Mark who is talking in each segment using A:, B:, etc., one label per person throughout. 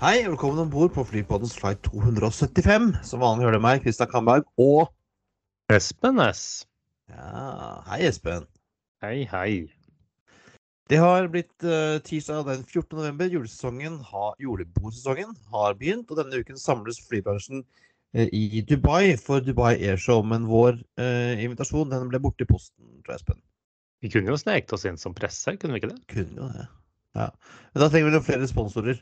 A: Hei, velkommen om bord på Flypoddens flight 275. Som vanlig hører det meg, Kristian Kamberg, og
B: Espen S.
A: Ja, hei, Espen.
B: Hei, hei.
A: Det har blitt uh, tirsdag den 14. november. Julesesongen, ha, julebordsesongen har begynt, og denne uken samles flybransjen uh, i Dubai for Dubai Airshow. Men vår uh, invitasjon den ble borte i posten, tror jeg, Espen.
B: Vi kunne jo sneket oss inn som presse, kunne vi ikke det?
A: Kunne jo det. Ja. Men da trenger vi noen flere sponsorer,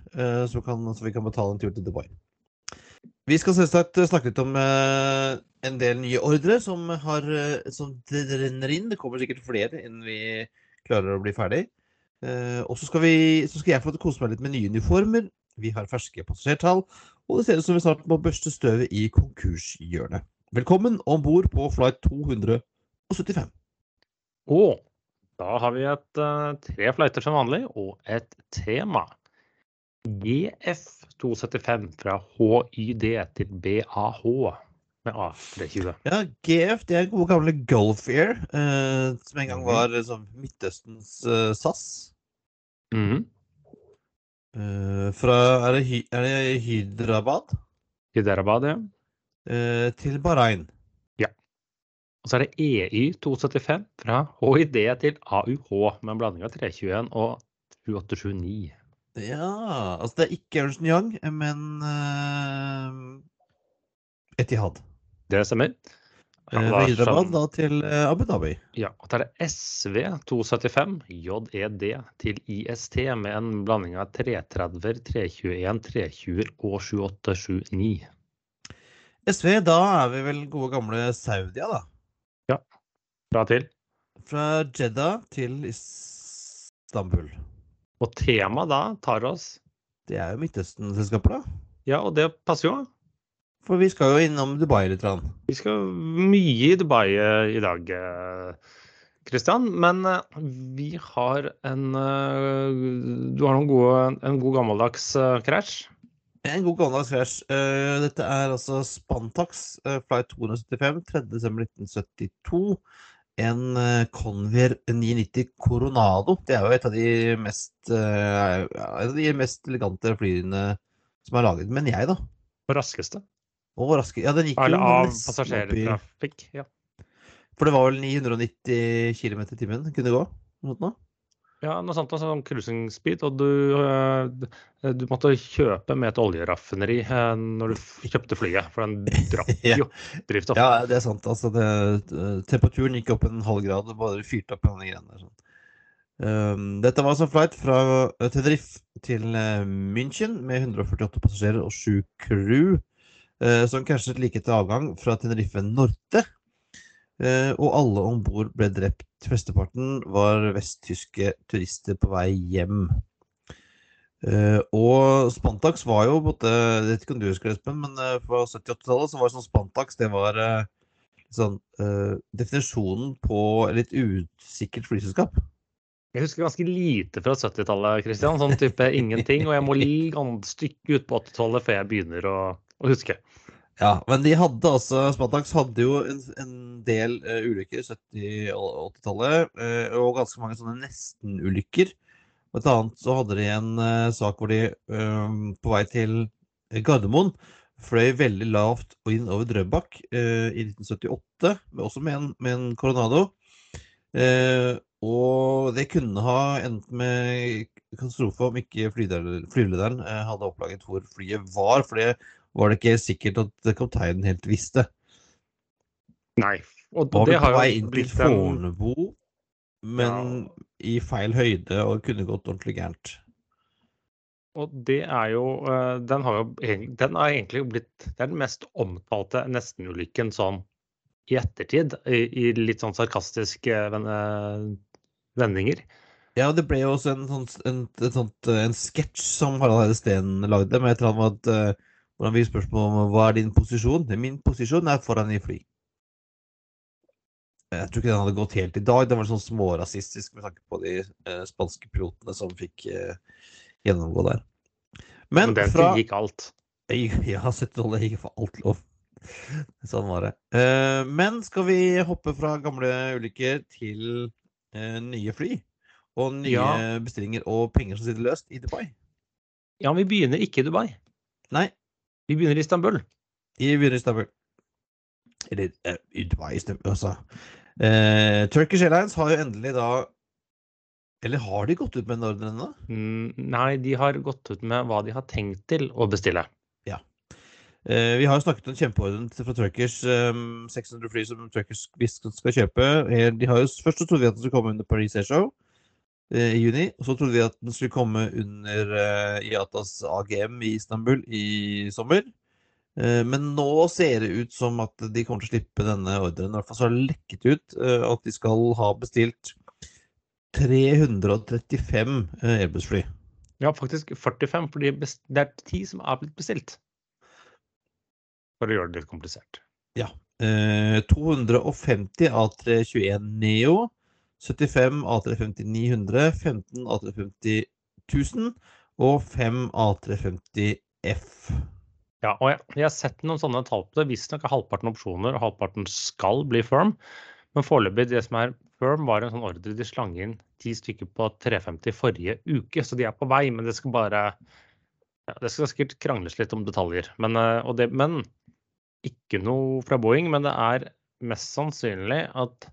A: så, kan, så vi kan betale en tur til Dubai. Vi skal selvsagt snakke litt om uh, en del nye ordre som, har, som renner inn. Det kommer sikkert flere innen vi klarer å bli ferdig. Eh, og så skal, skal jeg få å kose meg litt med nye uniformer. Vi har ferske passasjertall, og det ser ut som vi snart må børste støvet i konkurshjørnet. Velkommen om bord på flight 275.
B: Og da har vi et, uh, tre fløyter som vanlig, og et tema. GF275 fra HYD til BAH med A320.
A: Ja, GF det er gode gamle Gulf Air, eh, som en gang
B: Mhm.
A: var liksom, Midtøstens eh, SAS.
B: Mhm.
A: Eh, fra er det, Hy er det Hyderabad
B: Hyderabad, ja.
A: eh, til Bahrain.
B: Og så er det EY275 fra HID til AUH med en blanding av 321 og 2829.
A: Ja, altså det er ikke Ernst Young, men uh, Etihad.
B: Det stemmer.
A: Eh, fra Hyderabad da til eh, Abu Dhabi.
B: Ja, og så er det SV275 JED til IST med en blanding av 330, 321, 320 og 7879.
A: SV, da er vi vel gode gamle Saudia, da.
B: Bra til.
A: Fra Jeddah til Istanbul.
B: Og tema da tar oss
A: Det er jo Midtøsten-selskapet, da.
B: Ja, og det passer jo.
A: For vi skal jo innom Dubai litt. Rann.
B: Vi skal mye i Dubai eh, i dag, Kristian. Men eh, vi har en eh, Du har noen gode, en god gammeldags eh, krasj.
A: En god gammeldags krasj. Eh, dette er altså Spantax flight 275 3.12.1972. En uh, Convair 990 Coronado. Det er jo et av de mest, uh, av de mest elegante flyene som er laget. Men jeg, da.
B: Og raskeste.
A: Og raske. Ja, den gikk
B: Eller
A: jo
B: av passasjertrafikk. Ja.
A: For det var vel 990 km i timen kunne gå? Noe nå?
B: Ja, noe sånt, altså, sånn cruising speed, og du, eh, du måtte kjøpe med et oljeraffineri eh, når du kjøpte flyet, for den
A: Ja.
B: jo drivstoff.
A: Ja, det er sant. Altså, det, temperaturen gikk opp en halv grad, og bare fyrte opp en greiene der. Um, dette var altså flight fra Tenerife til eh, München med 148 passasjerer og 7 crew, som krasjet like etter avgang fra Tenerife Norte. Eh, og alle om bord ble drept. Flesteparten var vesttyske turister på vei hjem. Eh, og Spantax var jo på Jeg vet ikke om du husker det, Espen, men eh, på 70-80-tallet så var det sånn Spantax det var sånn definisjonen på litt usikkert flyselskap.
B: Jeg husker ganske lite fra 70-tallet, Christian. Sånn type ingenting. Og jeg må ligge et stykke ut på 80-tallet før jeg begynner å, å huske.
A: Ja, men de hadde altså Spantax hadde jo en, en del uh, ulykker 70- og 80-tallet, uh, og ganske mange sånne nesten-ulykker. Blant annet så hadde de en uh, sak hvor de eh, på vei til Gardermoen fløy veldig lavt og inn over Drøbak i 1978, men også med en, med en Coronado. Og det kunne ha endt med katastrofe om ikke flylederen, hadde oppdaget hvor flyet var. For det var det ikke sikkert at kapteinen helt visste.
B: Nei. Og
A: Var
B: det har jo
A: inn til
B: blitt en
A: Fornebu, men i feil høyde og kunne gått ordentlig gærent.
B: Og det er jo eh, Den har jo den er egentlig blitt Det er den mest omtalte nestenulykken sånn i ettertid, i, i litt sånn sarkastiske eh, vendinger.
A: Ja, det ble jo også en, sånn, en, eh, en sketsj som Harald Heide Steen lagde, med et eller annet at eh, hvor fikk spørsmål om hva er din posisjon? Min posisjon er foran i fly. Jeg tror ikke den hadde gått helt i dag. Den var sånn smårasistisk med tanke på de eh, spanske pilotene som fikk eh, gjennomgå der. Men,
B: Men den
A: fra
B: gikk alt.
A: Ja, 70-tallet gikk for alt lov. Sånn var det. Eh, men skal vi hoppe fra gamle ulykker til eh, nye fly? Og nye
B: Ja.
A: bestillinger og penger som sitter løst i Dubai?
B: Ja, vi begynner ikke i Dubai.
A: Nei,
B: Vi begynner i Istanbul.
A: Vi begynner i Istanbul. Eller eh, Dubai, Istanbul, altså. Eh, Turkish Airlines har jo endelig da Eller har de gått ut med en ordre ennå?
B: Mm, Nei, de har gått ut med hva de har tenkt til å bestille.
A: Eh, vi har jo snakket om kjempeordren fra Turkish. Um, 600 fly som Turkish visst skal kjøpe. Eh, De har jo, først så trodde vi at de skulle komme under Paris Air Show i juni. Og så trodde vi at den skulle komme under eh, IATAs AGM i Istanbul i sommer. Eh, men nå ser det ut som at de kommer til å slippe denne ordren. I hvert fall så har det lekket ut eh, at de skal ha bestilt 335 eh, Airbus-fly.
B: Ja, faktisk 45, for det er ti som er blitt bestilt. For å gjøre det litt komplisert.
A: Ja. 250 A321 Neo, 75 A350 900, 15 A350 1000 og 5 A350 F.
B: Ja, og jeg, jeg har sett noen sånne tall på det. Visstnok er halvparten opsjoner, og halvparten skal bli firm. Men foreløpig, det som er firm, var en sånn ordre de slang inn ti stykker på 350 forrige uke. Så de er på vei, men det skal bare ja, Det skal sikkert krangles litt om detaljer. Men, eh, det, men ikke noe fra Boeing. Men det er mest sannsynlig at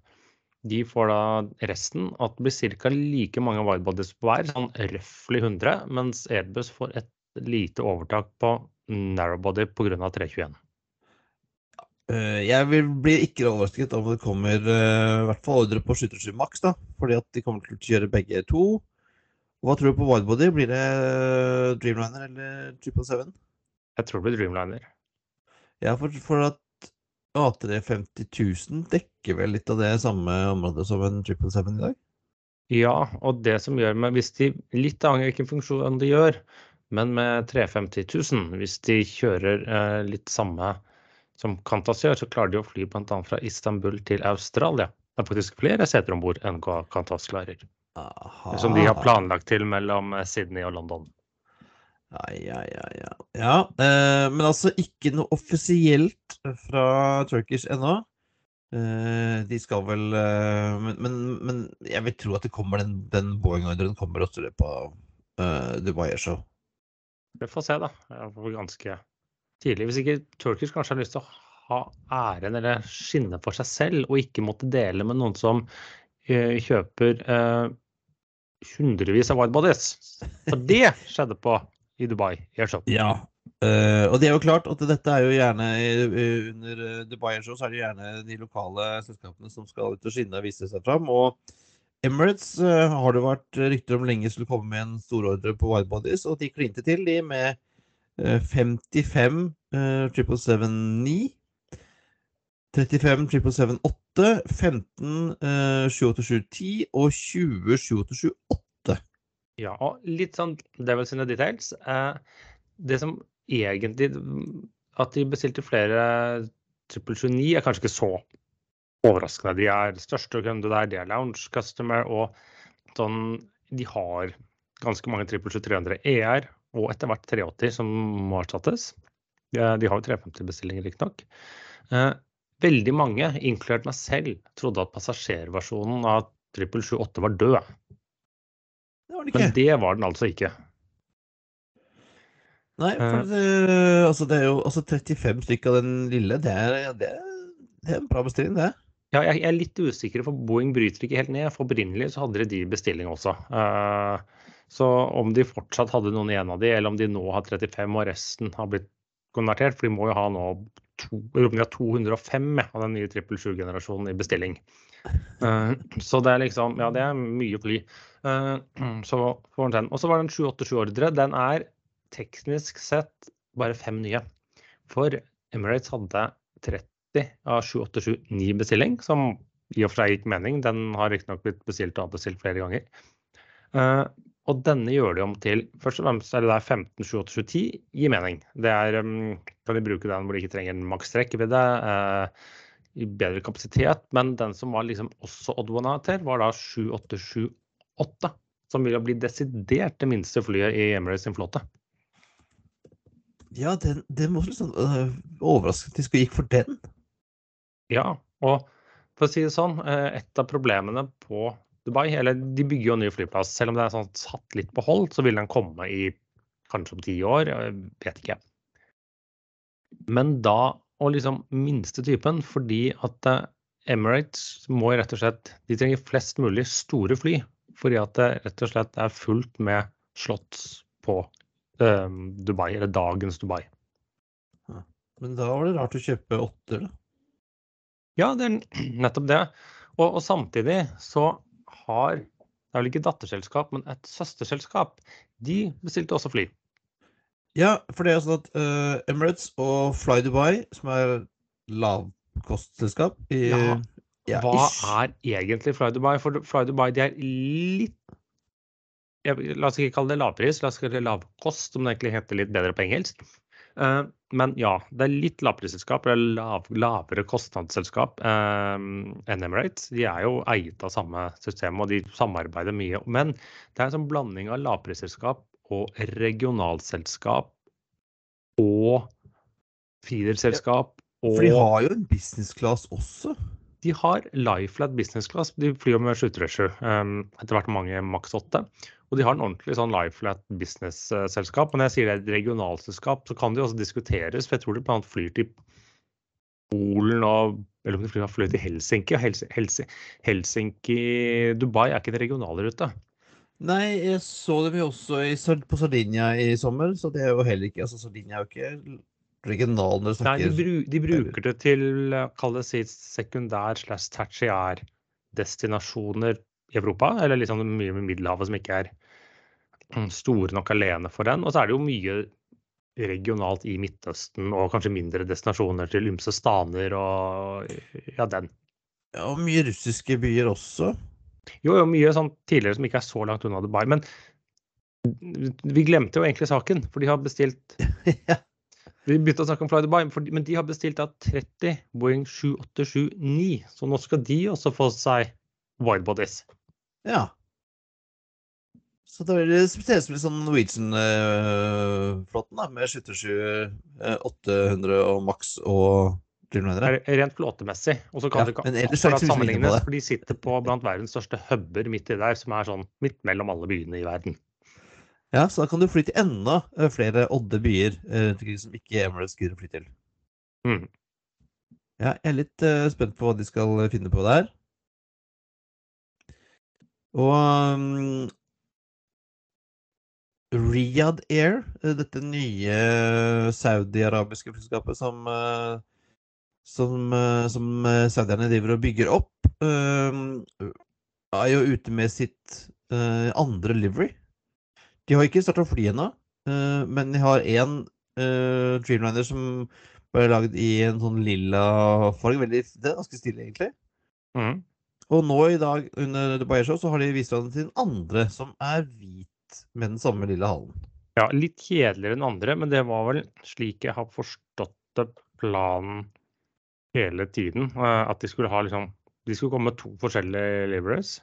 B: de får da resten. At det blir ca. like mange widebodies på hver, sånn røftlig 100. Mens Airbus får et lite overtak på narrowbody pga. 321.
A: Eh, jeg vil bli ikke overrasket om det kommer eh, i hvert fall ordre på 727 maks, da, fordi at de kommer til å kjøre begge to. Hva tror du på widebody? Blir det eh, Dreamliner eller 777?
B: Jeg tror det blir Dreamliner.
A: Ja, for, for at A350 000 dekker vel litt av det samme området som en 777 i dag?
B: Ja, og det som gjør med hvis de, Litt avhengig av hvilken funksjon de gjør, men med 350 000, hvis de kjører eh, litt samme som Qantas gjør, så klarer de å fly bl.a. fra Istanbul til Australia. Det er faktisk flere seter om bord enn hva Qantas klarer.
A: Aha.
B: Som de har planlagt til mellom eh, Sydney og London.
A: Ja, ja, ja. ja. eh, men altså ikke noe offisielt fra Turkish ennå. Eh, de skal vel eh, men, men, men jeg vil tro at det kommer den, den Boeing-ordren kommer også i løpet av eh, Dubai Air Show.
B: Vi får se, da. Ganske tidlig. Hvis ikke Turkish kanskje har lyst til å ha æren eller skinne for seg selv, og ikke måtte dele med noen som eh, kjøper eh, hundrevis av widebodies. For det skjedde på i Dubai.
A: Ja. Uh, og det er jo klart at dette er jo gjerne under eh, Dubai Airshow så er det gjerne de lokale selskapene som skal ut og skinne og vise seg fram. Og Emirates uh, har det vært rykter om lenge skulle komme med en storordre på widebodies, og de klinte til, de, med uh, 55 uh, 777-9, 35 777-8, 15 uh, 787-10 og 20 787-8.
B: Ja, og litt sånn Devils in the details. Eh, det som egentlig At de bestilte flere 779 er kanskje ikke så overraskende. De er største kunde der, de er lounge customer, og sånn De har ganske mange 777-300 ER og etter hvert 380 som må erstattes. Eh, De har jo 350-bestillinger, riktignok. Eh, veldig mange, inkludert meg selv, trodde at passasjerversjonen av 778 var død.
A: Det var det
B: Men det var den altså ikke.
A: Nei, for
B: Eh.
A: det, altså det er jo altså 35 stykker av den lille. Det er, det, det er en bra bestilling, det.
B: Ja, jeg jeg er litt usikker, for Boeing bryter ikke helt ned. For opprinnelig så hadde de bestilling også. Eh, Så om de fortsatt hadde noen igjen av de, eller om de nå har 35 og resten har blitt konvertert, for de må jo ha nå to, jeg lurer på om de har 205 av den nye 777-generasjonen i bestilling. Eh, Så det er liksom Ja, det er mye fly. Eh, Så. Og så var det en 787-ordre. Den er teknisk sett bare fem nye. For Emirates hadde 30 av 787-9 bestilling, som i og for seg gikk mening. Den har riktignok blitt bestilt og avbestilt flere ganger. Uh, og denne gjør de om til først og fremst er det der 15 78710 gir mening. Det er, um, kan de bruke den hvor de ikke trenger en maks rekkevidde, uh, i bedre kapasitet. Men den som var liksom også one out var da 7878. Som ville bli desidert det minste flyet i Emirates sin flåte.
A: Ja, den, den var sånn øh, overrasket at de skulle gikk for den.
B: Ja, og for å si det sånn, eh, et av problemene på Dubai, eller de bygger jo en ny flyplass, selv om det er sånn satt litt på hold, så vil den komme i kanskje om ti år, jeg vet ikke. Men da og liksom minste typen, fordi at eh, Emirates må rett og slett De trenger flest mulig store fly, fordi at det rett og slett er fullt med slotts på eh, Dubai, eller dagens Dubai.
A: Men da var det rart å kjøpe åtter, da.
B: Ja, det er nettopp det. Og, og samtidig så har Det er vel ikke datterselskap, men et søsterselskap. De bestilte også fly.
A: Ja, for det er sånn at uh, Emirates og Fly Dubai, som er lavkostselskap i
B: Ja,
A: ja,
B: Hva er egentlig Fly Dubai? For Fly Dubai de er litt jeg, La oss ikke kalle det lavpris, la oss kalle det lavkost, om det egentlig heter litt bedre på engelsk. Uh, men ja, det er litt lavprisselskap, eller lav, lavere kostnadsselskap uh, enn Emirates. De er jo eiet av samme system, og de samarbeider mye. Men det er en sånn blanding av lavprisselskap og regionalselskap og feederselskap.
A: For de har jo en business class også.
B: de har Lifelat business class. De flyr med 737, um, etter hvert mange maks 8. Og de har en ordentlig sånn Lifelat business-selskap. Og når jeg sier det er et regionalselskap, så kan det jo også diskuteres. For jeg tror de bl.a. flyr til Polen og Eller om de flyr, flyr til Helsinki. Og Hels, Hels, Helsinki Dubai er ikke en regionalrute.
A: Nei, jeg så dem jo også i, på Sardinia i sommer, så det er jo heller ikke altså Sardinia er jo ikke regional når du
B: Nei, de, bru, de bruker det til eh, kall det si sekundær slash tertiær destinasjoner i Europa. Eller liksom mye med Middelhavet som ikke er mm, store nok alene for den. Og så er det jo mye regionalt i Midtøsten og kanskje mindre destinasjoner til ymse staner og ja, den.
A: ja, Og mye russiske byer også.
B: Jo, jo, mye sånn tidligere som ikke er så langt unna Dubai. Men vi glemte jo egentlig saken, for de har bestilt. Vi begynte å snakke om Fly Dubai, for, men de har bestilt da 30 Boeing 787-9. Så nå skal de også få seg widebodies.
A: ja. Så da blir det spesielt litt sånn Norwegian-flåten, da, med 737, eh, 800 og maks og
B: Rent flåtemessig. Og så kan
A: Ja,
B: det ikke akkurat sammenlignes, for de sitter på blant verdens største huber midt i der, som er sånn midt mellom alle byene i verden.
A: Ja, så da kan du fly til enda eh, flere odde byer eh, som ikke Emirates gidder å fly til.
B: Mm.
A: Ja, jeg er litt uh, spent på hva de skal finne på der. Og um, Riyadh Air, dette nye saudi-arabiske flyselskapet som, eh, som, eh, som eh, saudierne driver og bygger opp, eh, er jo ute med sitt eh, andre livery. De har ikke starta fly ennå, men de har én Dreamliner som ble lagd i en sånn lilla farge. Veldig, det er ganske stilig, egentlig.
B: Mm.
A: Og nå i dag under Dubai Show så har de vist fram den andre, som er hvit med den samme lille halen.
B: Ja, litt kjedeligere enn andre, men det var vel slik jeg har forstått det planen hele tiden. eh, At de skulle ha liksom De skulle komme med to forskjellige liveries.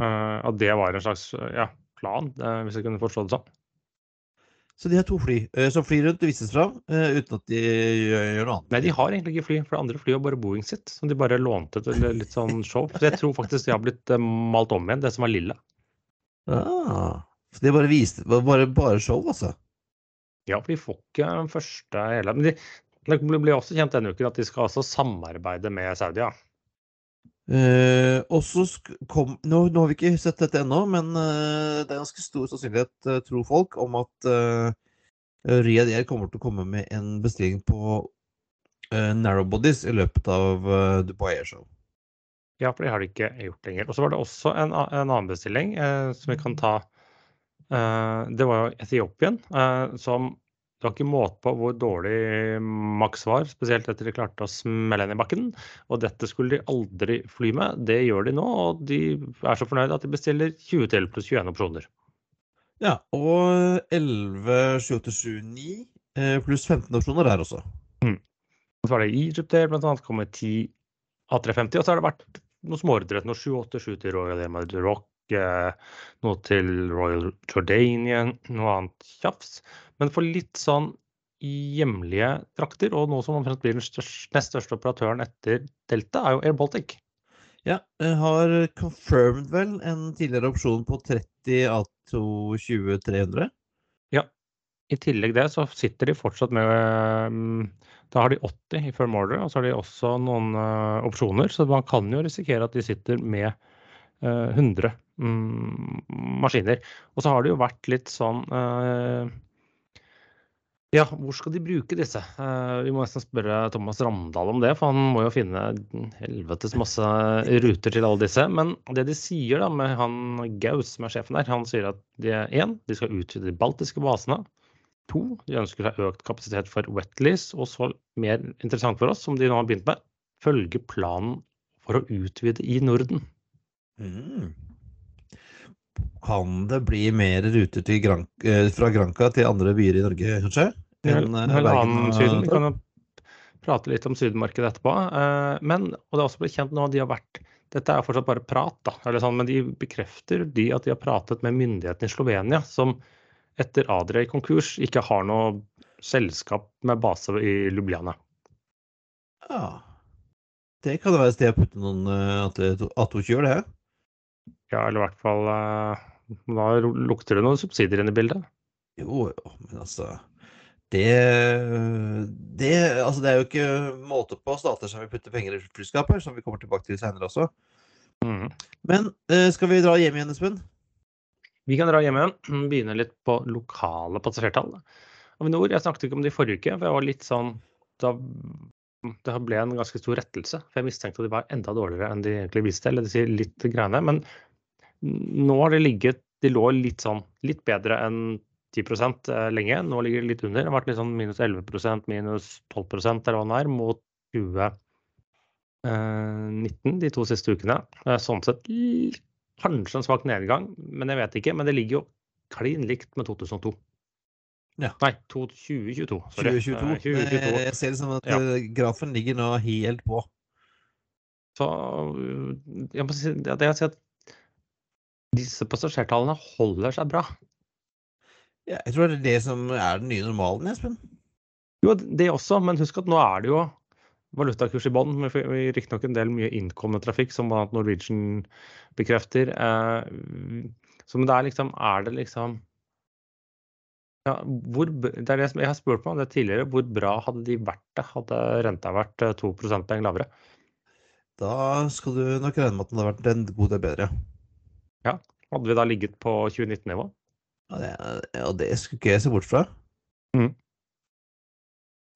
B: eh, At det var en slags eh, ja, plan, eh, hvis jeg kunne forstå det sånn.
A: Så de har to fly eh, som flyr rundt og vises fram eh, uten at de gjør, gjør noe annet.
B: Nei, de har egentlig ikke fly, for det andre flyet var bare Boeing sitt. Som de bare lånte til litt sånn show. Så jeg tror faktisk de har blitt eh, malt om igjen, det som var lilla.
A: Ah, så de bare viste bare, bare show, altså?
B: Ja, for de får ikke den første hele Men de, det ble også kjent denne uken at de skal også samarbeide med Saudia.
A: Eh, og så kom nå, nå har vi ikke sett dette ennå, men eh, det er ganske stor sannsynlighet, eh, tror folk, om at eh, Riyad Air kommer til å komme med en bestilling på uh, narrowbodies i løpet av eh, Dubai Air Show.
B: Ja, for det har de ikke gjort lenger. Og så var det også en, en annen bestilling eh, som vi kan ta. Eh, det var jo Etiopien, eh, som det var ikke måte på hvor dårlig Max var, spesielt etter de klarte å smelle den i bakken. Og dette skulle de aldri fly med. Det gjør de nå, og de er så fornøyde at de bestiller 20 til pluss 21 opsjoner.
A: Ja, og 11 787-9 eh, pluss 15 opsjoner der også.
B: Så var det Egypt Air, blant annet kommer 10 A350, og så har det vært noen småordret. Noe 787 til Royal Air Madrid Rock, eh, noe til Royal Jordanian, noe annet tjafs. Men for litt sånn hjemlige trakter, og noe som omtrent blir den største, nest største operatøren etter Delta, er jo Air Baltic.
A: Ja, har confirmed vel en tidligere opsjon på 30 A220-300.
B: Ja. I tillegg det så sitter de fortsatt med mm, Da har de 80 i firm order, og så har de også noen uh, opsjoner. Så man kan jo risikere at de sitter med uh, 100 um, maskiner. Og så har det jo vært litt sånn uh, ja, hvor skal de bruke disse? Uh, vi må nesten spørre Thomas Ramdal om det, for han må jo finne helvetes masse ruter til alle disse. Men det de sier da med han Gaus, som er sjefen der, han sier at de, én, de skal utvide de baltiske basene. To, de ønsker seg økt kapasitet for wetlease. Og så mer interessant for oss, som de nå har begynt med, følge planen for å utvide i Norden.
A: Mm. Kan det bli mer ruter Grank, eh, fra Granca til andre byer i Norge, kanskje?
B: En, en annen Syden. Vi kan jo prate litt om Sydenmarkedet etterpå. Eh, men, og det er også blitt kjent nå, de har vært dette er fortsatt bare prat, da, sånn, men de bekrefter de at de har pratet med myndighetene i Slovenia, som etter Adria i konkurs ikke har noe selskap med base i Ljubljana.
A: Ja. Det kan være et sted å putte noen at Ato gjør det?
B: Ja, eller i hvert fall eh, Da lukter det noen subsidier inn i bildet.
A: Jo, jo, men altså det, det, altså det er jo ikke måte på stater som vil putte penger i flyskaper, som vi kommer tilbake til senere også. Mm. Men uh, skal vi dra hjem igjen, Espen?
B: Vi kan dra hjem igjen. Begynne litt på lokale passasjertall. Avinor, jeg snakket ikke om det i forrige uke, for jeg var litt sånn da, Det ble en ganske stor rettelse. For jeg mistenkte at de var enda dårligere enn de egentlig viste. Eller de sier litt greiene. Men nå har det ligget De lå litt sånn litt bedre enn 10 eh, lenge. Nå ligger det litt under. Det har vært litt sånn minus 11% minus 12 eller hva det er, mot 2019 eh, de to siste ukene. Sånn sett kanskje en svak nedgang, men jeg vet ikke. Men det ligger jo klin likt med 2002.
A: Ja.
B: Nei, 2022.
A: Sorry. 2022. 2022. Jeg ser det som at ja. Eh, grafen ligger nå helt på.
B: Så jeg må si, det jeg si at disse passasjertallene holder seg bra.
A: Ja, jeg tror det er det som er den nye normalen, Espen.
B: Jo, det også, men husk at nå er det jo valutakurs i bånn. Riktignok en del mye innkommende trafikk, som Norwegian bekrefter. Eh, så men det er liksom Er det liksom ja, hvor, det er det som jeg har spurt meg om det tidligere. Hvor bra hadde de vært det? Hadde renta vært 2 eh, prosentpoeng lavere?
A: Da skal du nok regne med at den hadde vært en god del bedre.
B: Ja. Hadde vi da ligget på 2019-nivå?
A: Ja, det, ja, det skulle ikke jeg se bort fra.
B: Mm.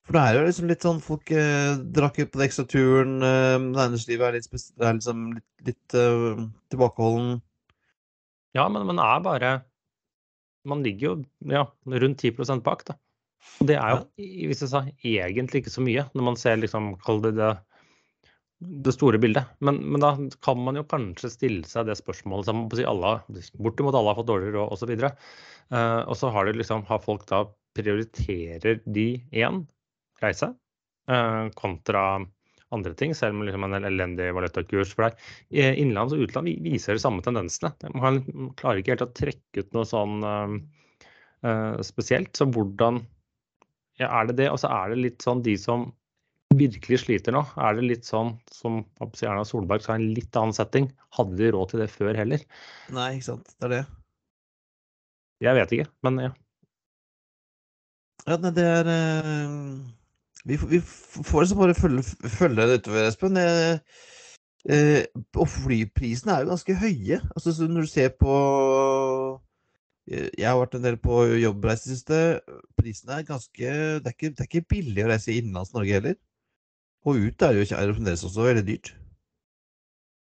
A: For det er jo liksom litt sånn folk eh, drakk på den ekstra turen. Eh, næringslivet er litt, er liksom litt, litt uh, tilbakeholden.
B: Ja, men man er bare Man ligger jo ja, rundt 10 bak, da. Og det er jo, ja. hvis jeg sa, egentlig ikke så mye, når man ser liksom, kall det det det store bildet. Men, men, da kan man jo kanskje stille seg det spørsmålet som alle, bortimot alle har fått dårligere råd osv. Uh, og så har, liksom, har folk da prioriterer de én reise uh, kontra andre ting, selv om liksom en elendig valutakurs. For der, innenlands og utland viser de samme tendensene. Man klarer ikke helt å trekke ut noe sånn uh, spesielt. Så hvordan ja, er det det? Og så er det litt sånn de som virkelig sliter nå, er det litt sånn som Erna Solberg sa, en litt annen setting. Hadde de råd til det før heller?
A: Nei, ikke sant. Det er det.
B: Jeg vet ikke, men ja.
A: Ja, nei, det er uh, vi, vi, får liksom bare følge, følge det utover, Espen. Uh, og flyprisene er jo ganske høye. Altså, når du ser på Jeg har vært en del på jobbreise i det siste. Prisene er ganske det er, ikke, det er ikke billig å reise innenlands Norge heller. Og ute er det jo er det fremdeles også veldig dyrt.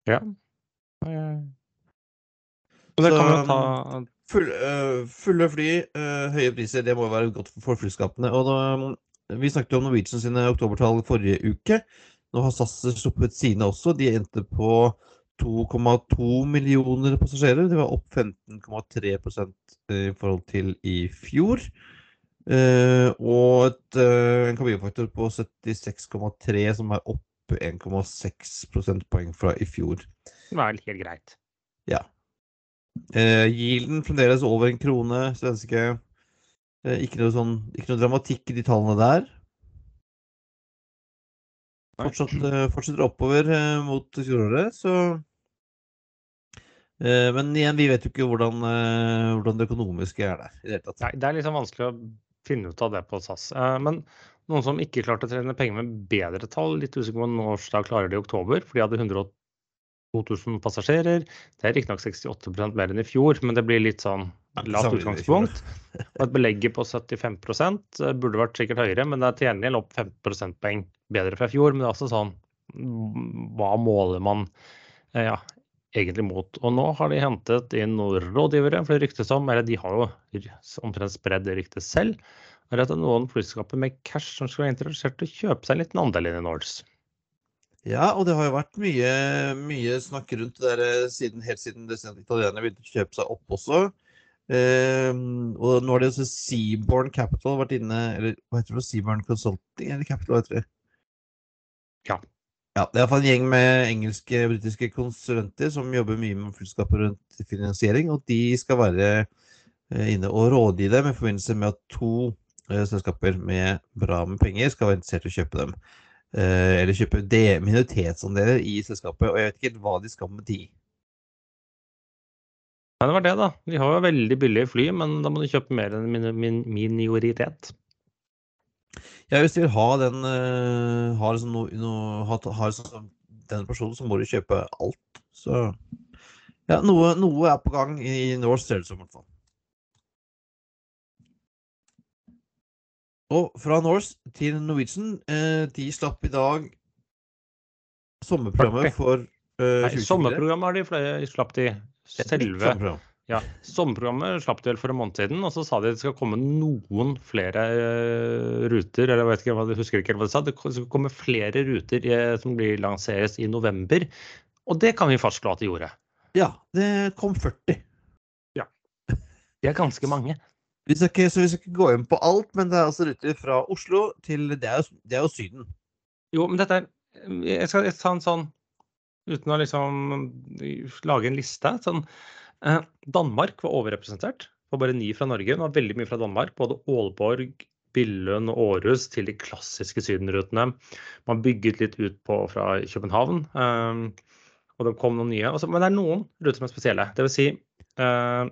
B: Ja. Og det kan jo ta
A: full, uh, Fulle fly, uh, høye priser, det må jo være godt for flyskapene. Og da, vi snakket jo om Norwegian sine oktobertall forrige uke. Nå har SAS sluppet sine også. De endte på 2,2 millioner passasjerer. Det var opp 15,3% i forhold til i fjor. Uh, og et, uh, en kabinfaktor på 76,3, som er opp 1,6 prosentpoeng fra i fjor.
B: Det var helt greit.
A: Ja. Uh, Yielden fremdeles over en krone svenske. Uh, ikke, noe sånn, ikke noe dramatikk i de tallene der. Fortsatt, fortsetter oppover mot fjoråret, så Eh, men igjen, vi vet jo ikke hvordan, eh, hvordan det økonomiske er der. i Det hele tatt.
B: Nei, det er liksom vanskelig å finne ut av det på SAS. Eh, men noen som ikke klarte å trene penger med bedre tall, litt usikker på når da klarer de i oktober, for de hadde 102 000 passasjerer. Det er riktignok 68% mer enn i fjor, men det blir litt sånn lavt utgangspunkt. Og et belegget på 75 eh, burde vært sikkert høyere, men det er til gjengjeld opp 5 prosentpoeng bedre fra i fjor. Men det er altså sånn Hva måler man eh, ja, egentlig mot? Og nå har de hentet inn noen rådgivere, for det ryktes om, eller de har jo omtrent spredd det ryktet selv, er at det er noen flyselskaper med cash som skal være interessert i å kjøpe seg en liten andel inn i Norse.
A: Ja, og det har jo vært mye, mye snakk rundt det der eh, siden, helt siden italienerne begynte å kjøpe seg opp også. Um, og nå har det også Seaborn Capital vært inne Eller hva heter det? Seaborn Consulting eller Capital, heter det?
B: Ja.
A: Ja. Det er iallfall en gjeng med engelske og britiske konsulenter som jobber mye med fullskapet rundt finansiering, og de skal være uh, inne og rådgi dem i forbindelse med at to uh, selskaper med bra med penger skal være interessert i å kjøpe dem. Uh, eller kjøpe minoritetsandeler i selskapet, og jeg vet ikke helt hva de skal med de.
B: Nei, det var det, da. De har jo veldig billige fly, men da må du kjøpe mer enn min, min.
A: Ja, hvis du vil ha den uh, har liksom no, no, har, har liksom, den personen, så må du kjøpe alt. Så ja, noe, noe er på gang i Norse størrelse. i hvert fall. Og fra Norse til Norwegian. Uh, de slapp i dag sommerprogrammet for uh,
B: Nei, sommerprogrammet har de flere slapp de selve ja, Sommerprogrammet slapp de vel for en måned siden, og så sa de at det skal komme noen flere uh, ruter. eller jeg vet ikke, jeg husker ikke hva de sa, Det skal komme flere ruter uh, som blir lanseres i november. Og det kan vi fastslå at de gjorde.
A: Ja, det kom 40.
B: Ja. Det er ganske mange.
A: Vi skal ikke, så vi skal ikke gå inn på alt, men det er altså ruter fra Oslo til Det er jo, det er jo Syden.
B: Jo, men dette er Jeg skal ta en sånn uten å liksom lage en liste. Sånn, eh, Danmark var overrepresentert. Det var bare ni fra Norge. Det var veldig mye fra Danmark. Både Aalborg, Billund og Århus til de klassiske sydenrutene. Man bygget litt ut på fra København. Eh, og det kom noen nye. men det er noen ruter som er spesielle. Vil si eh,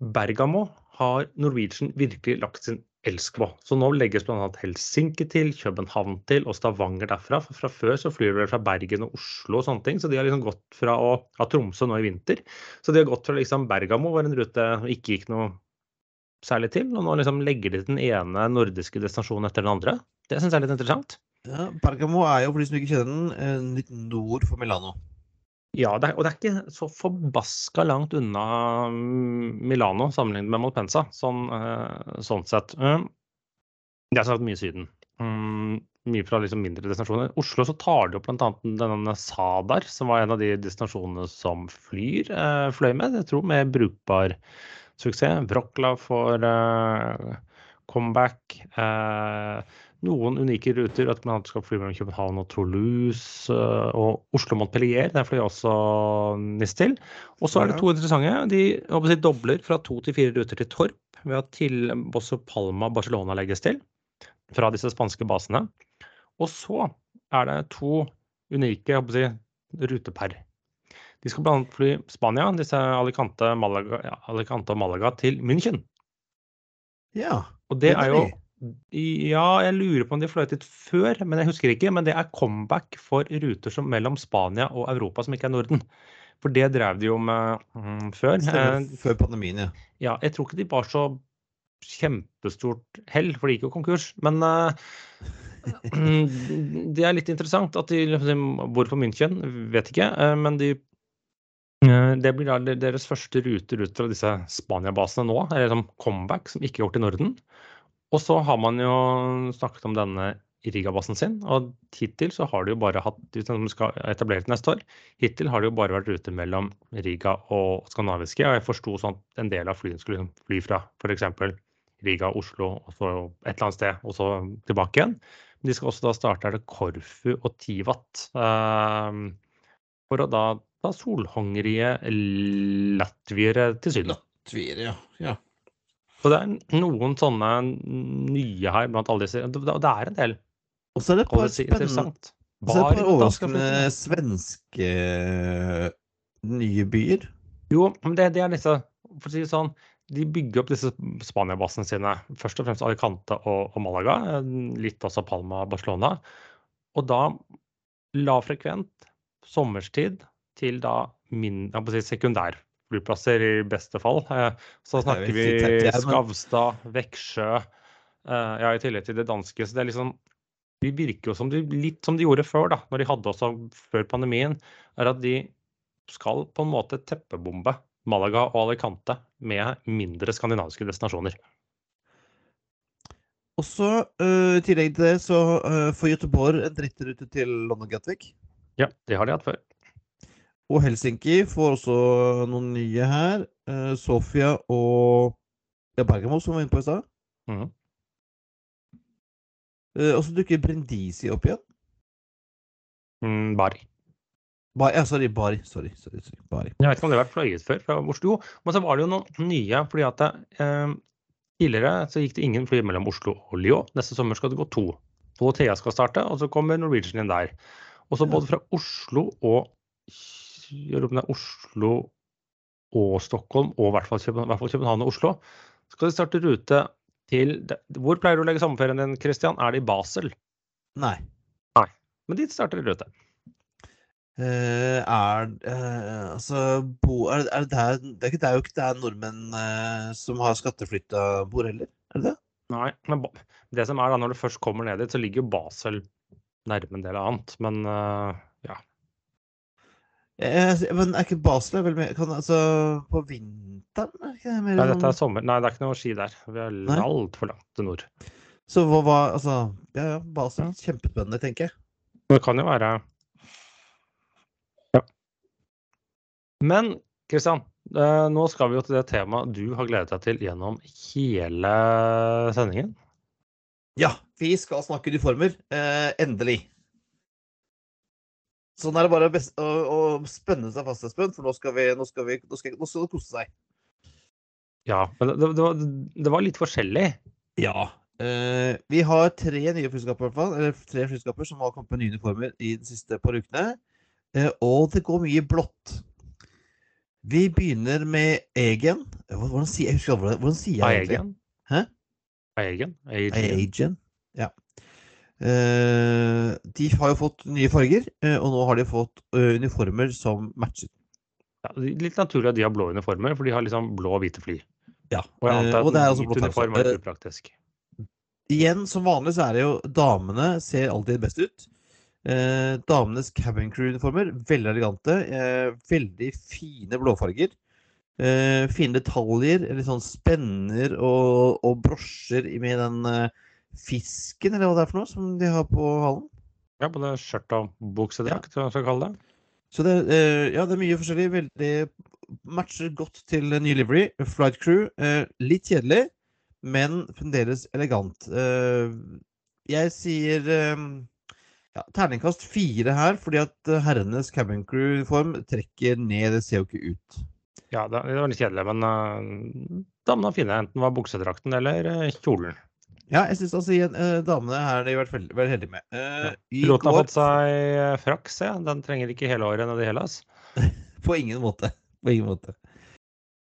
B: Bergamo har Norwegian virkelig lagt sin elsk på. Så nå legges bl.a. Helsinki til, København til og Stavanger derfra. For fra før så flyr de fra Bergen og Oslo og sånne ting. Så de har liksom gått fra å ha Tromsø nå i vinter. Så de har gått fra liksom Bergamo, var en rute som ikke gikk noe særlig til, og nå liksom legger de den ene nordiske destinasjonen etter den andre. Det syns jeg er litt interessant.
A: Ja, Bergamo er jo, for de som ikke kjenner den, litt nord for Milano.
B: Ja, det er, og det er ikke så forbaska langt unna mm, Milano sammenlignet med Malpensa, sånn, eh, sånn sett. Mm. Det er sagt mye Syden. Mm, mye fra liksom mindre destinasjoner. Oslo så tar de opp bl.a. denne Sadar, som var en av de destinasjonene som Flyr eh, fløy med. Jeg tror med brukbar suksess. Wroclaw eh, comeback. Eh, noen unike ruter. At man skal fly mellom København og Toulouse eh, og Oslo-Montpellier. Der flyr også NIS til. Og så er det to interessante. De si, dobler fra to til fire ruter til Torp ved at til Bosso Palma Barcelona legges til fra disse spanske basene. Og så er det to unike si, rutepær. De skal bl.a. fly Spania, disse Alicante, Malaga, ja, Alicante og Malaga til München.
A: Ja,
B: og det er jo ja, jeg lurer på om de fløy dit før, men jeg husker ikke. Men det er comeback for ruter som mellom Spania og Europa som ikke er Norden. For det drev de jo med mm, før.
A: Stemmer, eh, før pandemien, ja.
B: Ja, jeg tror ikke de var så kjempestort hell, for de gikk jo konkurs. Men uh, det er litt interessant at de Hvorfor München? Vet ikke. Uh, men de det blir da deres første ruter ut fra disse Spania-basene nå, eller som comeback, som ikke er gjort i Norden. Og så har man jo snakket om denne Riga-basen sin, og hittil så har det jo bare hatt de skal etablere neste år, hittil har det jo bare vært ute mellom Riga og skandinaviske. Og jeg forsto sånn at en del av flyene skulle liksom fly fra f.eks. Riga, Oslo og så et eller annet sted, og så tilbake igjen. Men de skal også da starte er det Korfu og Tivat. Uh, for å da ta solhungrige latviere til Syden.
A: Latviere, ja. ja.
B: Så det er noen sånne nye her blant alle disse. Det, det er en del.
A: Og så er det et par spennende det overraskende svenske nye byer.
B: Jo, men det, det er disse For å si det sånn, de bygger opp disse Spania-basene sine. Først og fremst Alicante og, og Malaga. eh, Litt også Palma og Barcelona. Og da lavfrekvent sommerstid til da min, jeg må si sekundærflyplasser i beste fall. Eh, Så
A: er
B: snakker vi Skavstad, Veksjø, eh, ja, i tillegg til det danske. Så det er liksom De virker jo som de, litt som de gjorde før, da, når de hadde også før pandemien. er at de skal på en måte teppebombe Malaga og Alicante med mindre skandinaviske destinasjoner.
A: Og så uh, i tillegg til det så uh, får Göteborg en drittrute til London Gatwick.
B: Ja, det har de hatt før.
A: Og Helsinki får også noen nye her. Uh, Sofia og ja, Bergamo, som var inne på i stad.
B: Mm.
A: Uh, og så dukker Brindisi opp igjen.
B: Mm, Bari.
A: Bari, ja, sorry, Bari. Sorry, sorry, sorry, Bari.
B: Jeg vet ikke om det har vært fløyet før fra Oslo. Men så var det jo noen nye. fordi at eh, Tidligere så gikk det ingen fly mellom Oslo og Lyon. Neste sommer skal det gå to. Thea skal starte, og så kommer Norwegian inn der. Og så både fra Oslo og lurer på om det er Oslo og Stockholm, og i hvert fall, København, og Oslo, skal de starte rute til Hvor pleier du å legge sommerferien din, Christian? Er det i Basel?
A: Nei. Nei.
B: Men dit starter de rute.
A: Uh, er uh, Altså bo, er, er det, der, det, er ikke, det er jo ikke der nordmenn uh, som har skatteflytta bor heller? Er det det?
B: Nei, men det som er da, når du først kommer ned dit, så ligger jo Basel nærme en del annet. Men.
A: Eh, men er ikke Basel er vel mer kan, altså, På vinteren? Er ikke det mer
B: Nei, dette
A: sånn-
B: er sommer. Nei, det er ikke noe ski der. Vi er altfor langt til nord.
A: Så hva var Altså, ja ja, Basel. Kjempespennende, tenker jeg.
B: Det kan jo være Ja. Men Kristian, eh, nå skal vi jo til det temaet du har gledet deg til gjennom hele sendingen.
A: Ja, vi skal snakke uniformer. Eh, endelig. Sånn er det bare best, å, å spenne seg fast, Espen, for nå skal, vi, nå, skal vi, nå, skal, nå skal det kose seg.
B: Ja, men det, det, var, det var litt forskjellig.
A: Ja. Eh, vi har tre nye flyskaper. Eller tre flyskaper som har kommet med nye uniformer i de siste par ukene. Eh, og det går mye blått. Vi begynner med Egen. Eh, Hvordan sier jeg, husker hvordan, hvordan sier jeg egentlig?
B: Egen?
A: Hæ?
B: Egen? Egen?
A: Egen? Ja. Eh, de har jo fått nye farger, eh, og nå har de fått eh, uniformer som matcher.
B: Ja, litt naturlig at de har blå uniformer, for de har liksom blå og hvite fly.
A: Ja.
B: Og jeg antar
A: og det er
B: at hvit
A: blått
B: uniform er upraktisk.
A: Igjen, som vanlig så er det jo damene ser alltid best ut. Eh, damenes cabin crew-uniformer, veldig elegante. Eh, veldig fine blåfarger. Eh, fine detaljer, litt sånn spenner og, og brosjer med den eh, fisken, eller hva det er for noe, som de har på halen.
B: Ja, både skjørt og buksedrakt, hva skal jeg kalle det.
A: Så det, eh, ja, det er mye forskjellig. Veldig matcher godt til ny livery. Flight crew, eh, litt kjedelig, men fremdeles elegant. Eh, jeg sier eh, ja, terningkast fire her, fordi at eh, herrenes cabin crew-form trekker ned. Det ser jo ikke ut.
B: Ja, det, var litt kjedelig, men uh, damene var fine, enten var buksedrakten eller kjolen.
A: Ja, jeg syns altså igjen, eh, damene her har de vært veldig, veldig heldige med. Eh, ja.
B: Piloten har fått seg fraks, frakk, se. Den trenger ikke hele året nede i Hellas.
A: På ingen måte. På ingen måte.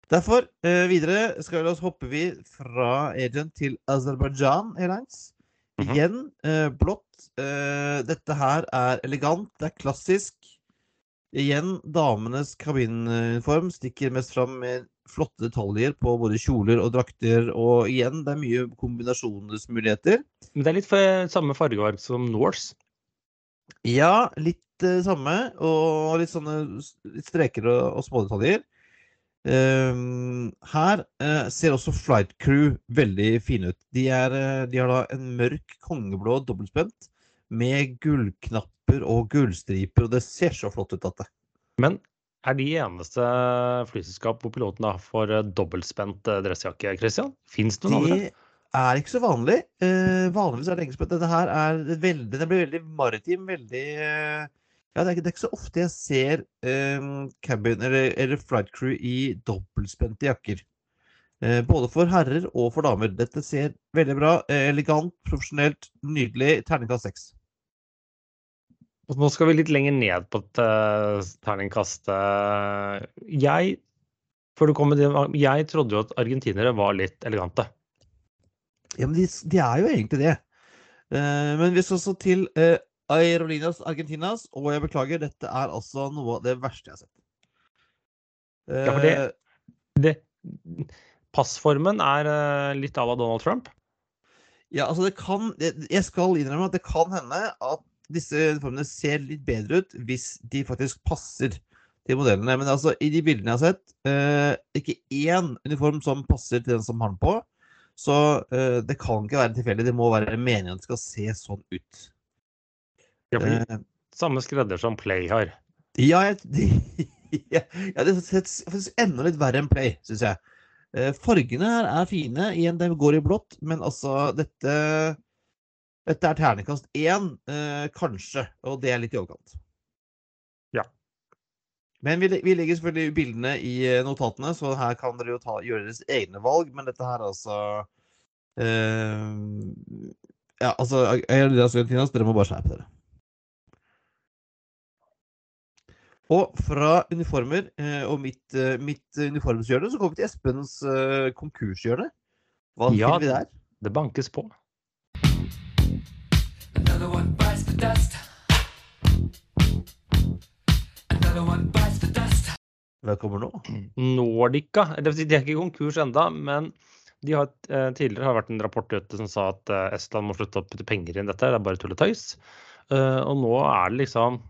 A: Derfor, eh, videre skal vi oss hoppe vi fra agent til Aserbajdsjan Airlines.
B: Mhm.
A: Igjen eh, blått. Eh, dette her er elegant, det er klassisk. Igjen damenes kabinuniform stikker mest fram med flotte detaljer på både kjoler og drakter. Og igjen, det er mye kombinasjonsmuligheter.
B: Men det er litt for samme fargevalg som Norse.
A: Ja, litt uh, samme, og litt sånne litt streker og, og smådetaljer. Ehm, her uh, ser også Flight Crew veldig fine ut. De, er, eh, de har da en mørk kongeblå dobbeltspent med gullknapper og gullstriper, og det ser så flott ut at det.
B: Men er de eneste flyselskap hvor pilotene får eh, dobbeltspent eh, dressjakke, Christian? Fins det noen andre?
A: Det er ikke så vanlig. Eh, vanligvis er det engelskspent. Dette her er veldig, den blir veldig maritim, veldig eh, Ja, det er, ikke, det er ikke så ofte jeg ser um, cabin eller, eller flight crew i dobbeltspente jakker. Både for herrer og for damer. Dette ser veldig bra. Elegant, profesjonelt, nydelig. Terningkast seks.
B: Nå skal vi litt lenger ned på et Jeg, terningkast. du Jeg med det jeg trodde jo at argentinere var litt elegante.
A: Ja, men de, de er jo egentlig det. Eh, men vi skal så til eh, Aerolinas Argentinas, og jeg beklager, dette er altså noe av det verste jeg har sett.
B: Ja, for det,
A: Eh,
B: det Passformen er eh, litt à la Donald Trump.
A: Ja, altså det kan jeg skal innrømme at det kan hende at disse uniformene ser litt bedre ut hvis de faktisk passer til modellene. Men altså, i de bildene jeg har sett, eh, ikke én uniform som passer til den som har den på. Så eh, det kan ikke være tilfeldig. Det må være meningen at det skal se sånn ut.
B: Ja,
A: Eh,
B: samme skredder som Play har.
A: ja, jeg, ja, ja, det faktisk enda litt verre enn Play, syns jeg. Eh, fargene her er fine. Igjen, de går i blått, men altså dette Dette er terningkast én, eh, kanskje, og det er litt i overkant.
B: Ja.
A: Men vi, vi legger selvfølgelig bildene i eh, notatene, så her kan dere jo ta, gjøre deres egne valg. Men dette her er altså eh, Ja, altså Aerolinas Argentinas, dere må bare skjerpe dere. Og fra uniformer eh, og mitt, eh, mitt uniformshjørne, så kommer vi til Espens eh, konkurshjørne. Hva
B: Ja.
A: finner vi der?
B: Det bankes på.
C: Another one bites the dust. Another one bites the dust.
A: Hva kommer nå?
B: Nordica De er ikke konkurs enda, men de har, eh, tidligere har vært en rapport ute som sa at eh, Estland må slutte å putte penger inn dette. Det er bare tull og tøys. Eh, og nå er det liksom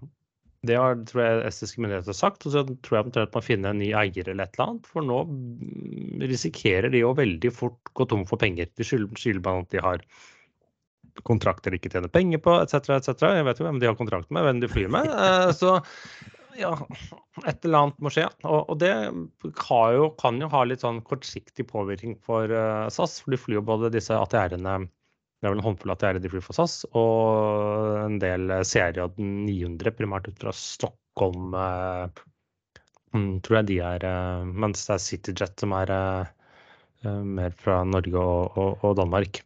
B: Det har tror jeg estiske myndigheter har sagt. Og så tror jeg omtrent man finner en ny eier eller et eller annet. For nå mm, risikerer de jo veldig fort gå tom for penger. De skylder skylder at de har kontrakter de ikke tjener penger på, etc. etc. Jeg vet jo hvem de har kontrakt med, hvem de flyr med. Eh, så ja, et eller annet må skje. Og, og det har jo, kan jo ha litt sånn kortsiktig påvirkning for eh, SAS. For de flyr jo både disse ATR-ene Det er vel en håndfull ATR-er de flyr for SAS, og en del CRJ 900, primært ut fra Stockholm. eh, mm, tror jeg de er Mens det er CityJet som er mer fra Norge og, og, og Danmark.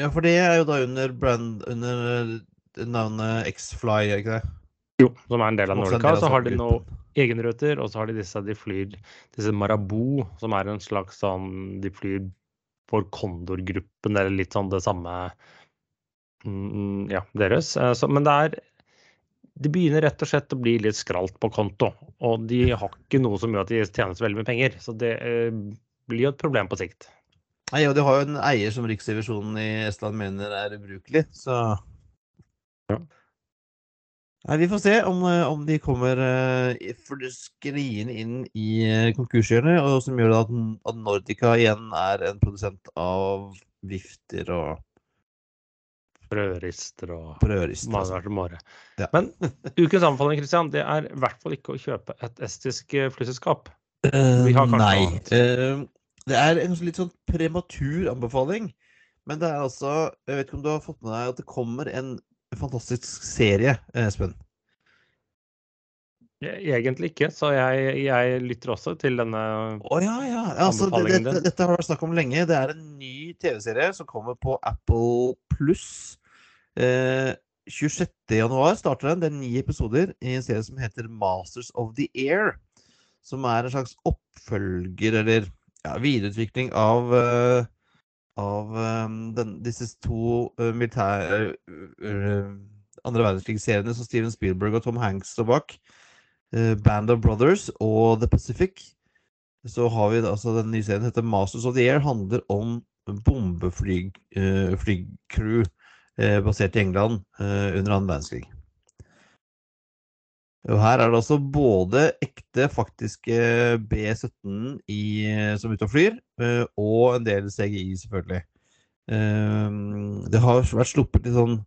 A: Ja, for det er jo da under brand Under eh, navnet X-Fly, ikke det?
B: Jo, som er en del av Nordica. Så har de
A: noen
B: noe egenruter, og så har de disse de flyr disse Marabou, som er en slags sånn De flyr for Condor-gruppen, eller litt sånn det samme mm, Ja, deres. Eh, Så, men det er Det begynner rett og slett å bli litt skralt på konto. Og de har ikke noe som gjør at de tjener så veldig mye penger. Så det eh, blir jo et problem på sikt.
A: Nei, og de har jo en eier som Riksrevisjonen i Estland mener er ubrukelig, så
B: Ja.
A: Nei, Vi får se om, eh, om de kommer uh, skriende inn i uh, konkurshjørnet, og som gjør at, at Nordica igjen er en produsent av vifter og
B: Brødrister og
A: og
B: Mange.
A: Ja.
B: Men ukens anbefaling, Christian, det er i hvert fall ikke å kjøpe et estisk eh, flyselskap.
A: Eh,
B: Vi har kanskje
A: Nei.
B: annet.
A: Det er en litt sånn prematur anbefaling. Men det er altså Jeg vet ikke om du har fått med deg at det kommer en fantastisk serie, eh, Espen?
B: E- Egentlig ikke, så jeg, jeg lytter også til denne
A: oh, ja, ja. Altså,
B: Anbefalingen
A: dette,
B: din.
A: dette har det vært snakk om lenge. Det er en ny TV-serie som kommer på Apple pluss. Eh, 26.1 starter den. Det er ni episoder i en serie som heter Masters of the Air. Som er en slags oppfølger, eller ja, videreutvikling av uh, av um, den, disse to uh, militære uh, andre verdenskrigseriene som Steven Spielberg og Tom Hanks står bak. Band of Brothers og The Pacific. Så har vi altså den nye serien heter Masters of the Air. Handler om bombeflygcrew basert i England under annen verdenskrig. Og her er det altså både ekte, faktiske B-17 i, som er ute og flyr, eh, og en del CGI, selvfølgelig. Eh, det har vært sluppet litt sånn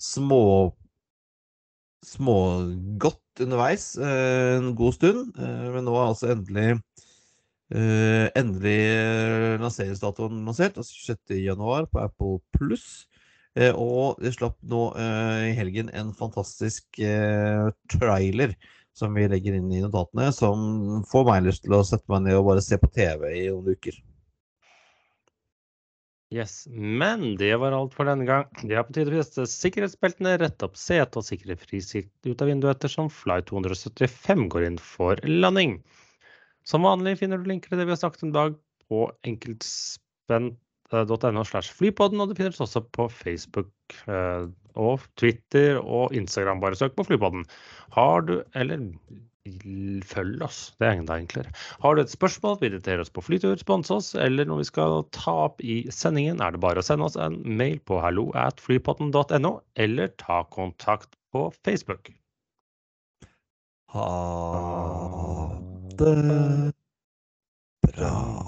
A: små smågodt underveis eh, en god stund, men nå er altså endelig endelig lanseringsdatoen lansert, altså 26. januar på Apple Pluss. Eh, og det slapp nå eh, i helgen en fantastisk eh, trailer som vi legger inn i notatene, som får meg lyst til å sette meg ned og bare se på TV i noen uker.
B: Yes, men det var alt for denne gang. Det er på tide å feste sikkerhetsbeltene, rette opp setet og sikre frisikt ut av vinduet ettersom Fly 275 går inn for landing. Som vanlig finner du linker til det vi har snakket om i dag på enkeltspent.no slash flypodden, og du finner oss også på Facebook eh, og Twitter og Instagram. Bare søk på Flypodden. Har du, eller følg oss, det er enda enklere. Har du et spørsmål, vil invitere oss på flytur, sponse oss, eller når vi skal ta opp i sendingen, er det bare å sende oss en mail på hallo at flypodden.no, eller ta kontakt på Facebook.
A: Ha det bra.